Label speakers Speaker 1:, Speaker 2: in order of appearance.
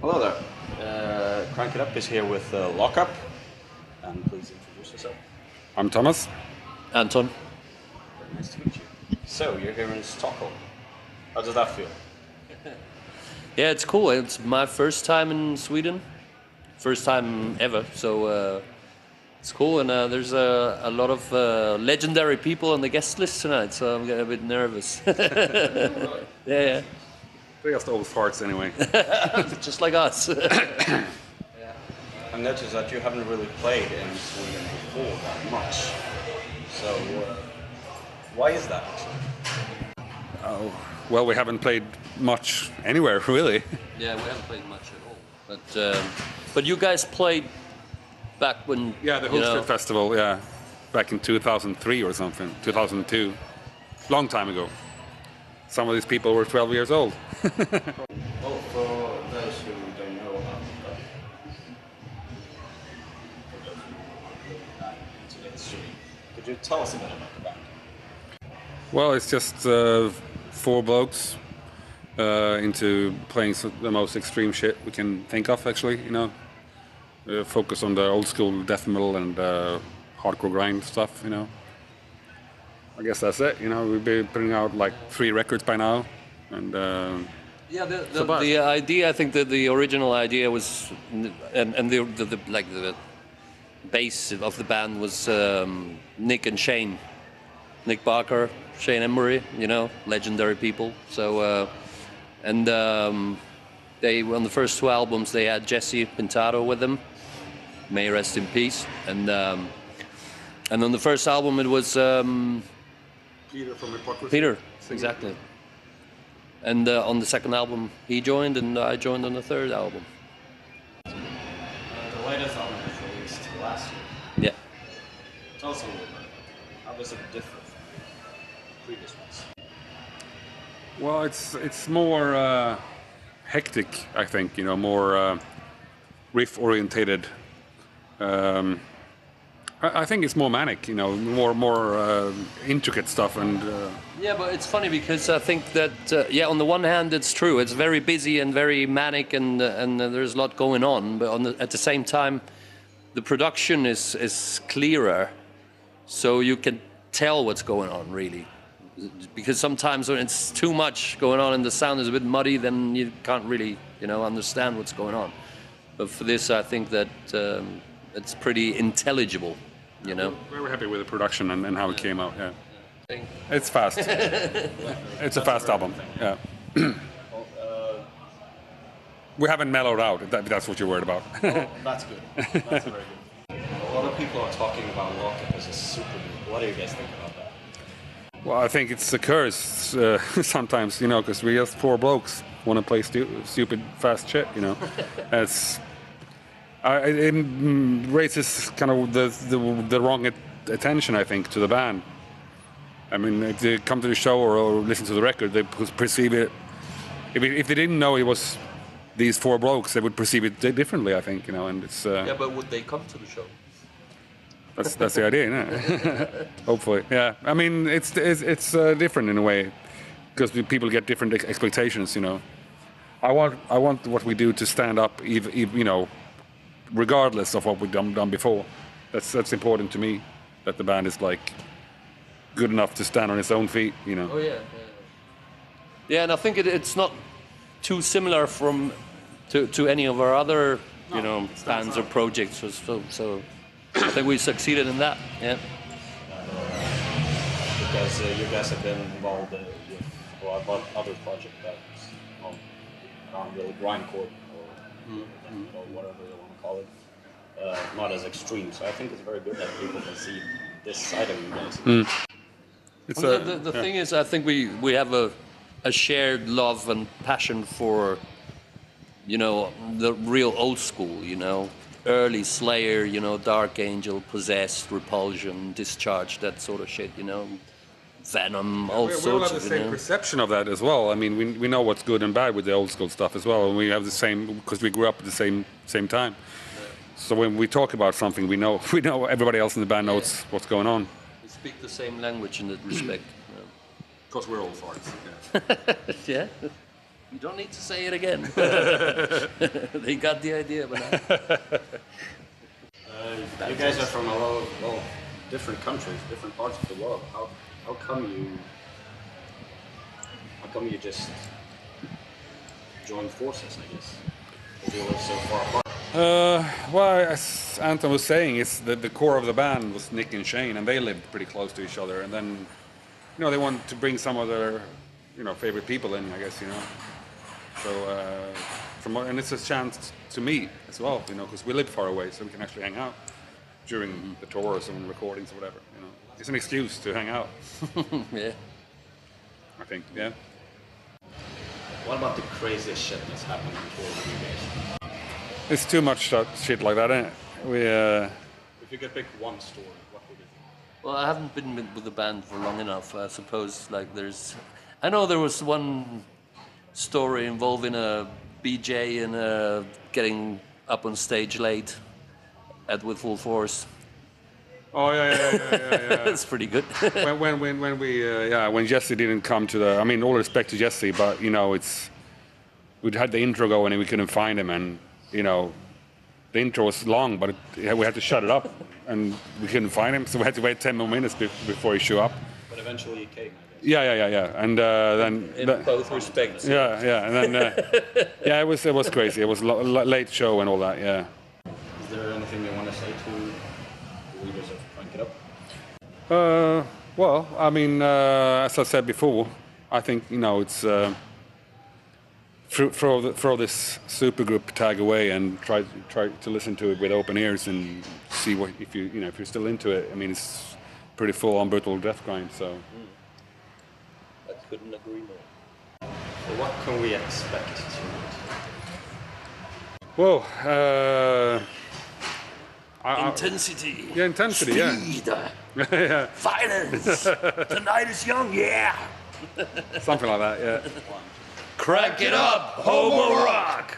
Speaker 1: Hello there. Uh, Crank It Up is here with uh, Lockup. And please introduce yourself.
Speaker 2: I'm Thomas.
Speaker 3: Anton.
Speaker 1: Very nice to meet you. So, you're here in Stockholm. How does that feel?
Speaker 3: Yeah, it's cool. It's my first time in Sweden, first time ever. So uh, it's cool, and uh, there's a, a lot of uh, legendary people on the guest list tonight. So I'm getting a bit nervous. yeah, yeah,
Speaker 2: They're just old farts anyway.
Speaker 3: just like us. yeah.
Speaker 1: I noticed that you haven't really played in Sweden before that much. So, uh, why is that?
Speaker 2: oh, well, we haven't played much anywhere, really.
Speaker 3: yeah, we haven't played much at all. But um, but you guys played back when
Speaker 2: Yeah, the
Speaker 3: you
Speaker 2: Hultsfred
Speaker 3: know,
Speaker 2: Festival, yeah, back in 2003 or something, 2002. Long time ago. Some of these people were 12 years old.
Speaker 1: Well, for those who don't know about the for those who are not into the history, could you tell us a bit about the band?
Speaker 2: Well, it's just uh, four blokes uh, into playing some, the most extreme shit we can think of, actually, you know. Uh, focus on the old school death metal and uh, hardcore grind stuff, you know. I guess that's it, you know. We've been putting out like three records by now. And uh,
Speaker 3: Yeah, the, the,
Speaker 2: bad.
Speaker 3: the idea. I think that the original idea was, and and the, the, the like the base of the band was um, Nick and Shane, Nick Barker, Shane Embury. You know, legendary people. So, uh, and um, they on the first two albums they had Jesse Pintado with them. May rest in peace. And um, and on the first album it was.
Speaker 2: Peter from Hypocrisy.
Speaker 3: Peter, exactly. And uh, on the second album, he joined, and I joined on the third album.
Speaker 1: Uh, the latest album was released last year.
Speaker 3: Yeah.
Speaker 1: Tell us a little bit about it. How does it differ from previous ones?
Speaker 2: Well, it's it's more uh, hectic, I think. You know, more uh, riff orientated. Um, I, think it's more manic. You know, more more uh, intricate stuff and. Uh,
Speaker 3: Yeah, but it's funny because I think that uh, yeah, on the one hand, it's true. It's very busy and very manic, and uh, and uh, there's a lot going on. But on the, at the same time, the production is is clearer, so you can tell what's going on really. Because sometimes when it's too much going on and the sound is a bit muddy, then you can't really you know understand what's going on. But for this, I think that um, it's pretty intelligible. You know.
Speaker 2: very happy with the production and, and how it came out. Yeah, it's fast. it's a fast album. Yeah. We haven't mellowed out. If, that, that's what you're worried about.
Speaker 1: oh, that's good. That's very good. A lot of people are talking about Lockup as a super group. What do you guys think about that?
Speaker 2: Well, I think it's a curse uh, sometimes, you know, because we just four blokes want to play stu- stupid fast shit, you know. it's I, it it, raises kind of the the, the wrong at- attention, I think, to the band. I mean, if they come to the show or, or listen to the record, they perceive it. If, it- if they didn't know it was these four blokes, they would perceive it differently, I think, you know. And it's uh,
Speaker 3: Yeah, but would they come to the show?
Speaker 2: that's that's the idea, isn't? Hopefully, yeah. I mean, it's it's, it's uh, different in a way because people get different ex- expectations. You know, I want I want what we do to stand up, ev- ev- you know, regardless of what we've done done before. That's that's important to me. That the band is like good enough to stand on its own feet. You know.
Speaker 3: Oh yeah. Yeah, and I think it, it's not too similar from to, to any of our other you know bands or projects. So, so, so I think we succeeded in that. Yeah.
Speaker 1: Because uh, you guys have been involved uh, with a lot of other projects that um, aren't really grindcore or, or whatever you want to call it. Uh, not as extreme. So I think it's very good that people can see this side of you guys.
Speaker 2: It's
Speaker 3: the
Speaker 2: a-
Speaker 3: the, the
Speaker 2: yeah.
Speaker 3: thing is, I think we, we have a, a shared love and passion for, you know, the real old school, you know, early Slayer, you know, Dark Angel, Possessed, Repulsion, Discharge, that sort of shit, you know, Venom, all
Speaker 2: we, we all have the same
Speaker 3: know.
Speaker 2: perception of that as well. I mean, we, we know what's good and bad with the old school stuff as well, and we have the same because we grew up at the same same time. So when we talk about something, we know we know everybody else in the band knows what's going on.
Speaker 3: We speak the same language in that respect.
Speaker 2: Because we're old farts.
Speaker 3: Yeah. yeah. You don't need to say it again. they got the idea, but
Speaker 1: Uh, you guys are from a lot, well, different countries, different parts of the world. How how come you? How come you just joined forces? I guess. If you live so far apart.
Speaker 2: Uh, well, as Anton was saying, it's the, the core of the band was Nick and Shane, and they lived pretty close to each other. And then, you know, they wanted to bring some of their, you know, favorite people in. I guess you know. So, uh, from and it's a chance to meet as well, you know, because we live far away, so we can actually hang out during the tours and recordings or whatever. You know, it's an excuse to hang out.
Speaker 3: yeah.
Speaker 2: I think, yeah.
Speaker 1: What about the craziest shit that's happened before with you guys?
Speaker 2: It's too much shit like that, ain't it? We, uh,
Speaker 1: If you could pick one story, what would it be?
Speaker 3: Well, I haven't been with, with the band for long enough. I suppose like there's, I know there was one story involving a BJ and uh, getting up on stage late at with full force.
Speaker 2: oh yeah, yeah, yeah, yeah, yeah.
Speaker 3: That's pretty good.
Speaker 2: when, when, when, when we, uh, yeah, when Jesse didn't come to the, I mean, all respect to Jesse, but you know, it's, we'd had the intro going and we couldn't find him, and you know, the intro was long, but it, we had to shut it up, and we couldn't find him, so we had to wait ten more minutes be, before he showed up.
Speaker 1: But eventually he came,
Speaker 2: Yeah, yeah, yeah, yeah, and uh, then,
Speaker 3: In
Speaker 2: the-
Speaker 3: both respects.
Speaker 2: yeah, yeah, and then, uh, yeah, it was, it was crazy. It was lo- lo- late show and all that. Yeah. Uh, well, I mean, uh, as I said before, I think you know it's uh, throw throw, this supergroup tag away and try try to listen to it with open ears and see what if you you know if you're still into it. I mean, it's pretty full on brutal death grind. So
Speaker 3: I couldn't agree more.
Speaker 1: So what can we expect
Speaker 2: whoa. Uh, I- I-
Speaker 3: Intensity.
Speaker 2: yeah, intensity. Yeah.
Speaker 3: Speed.
Speaker 2: yeah,
Speaker 3: Violence. the night is young. Yeah.
Speaker 2: something like that. Yeah.
Speaker 3: Crack it up, Homo Rock.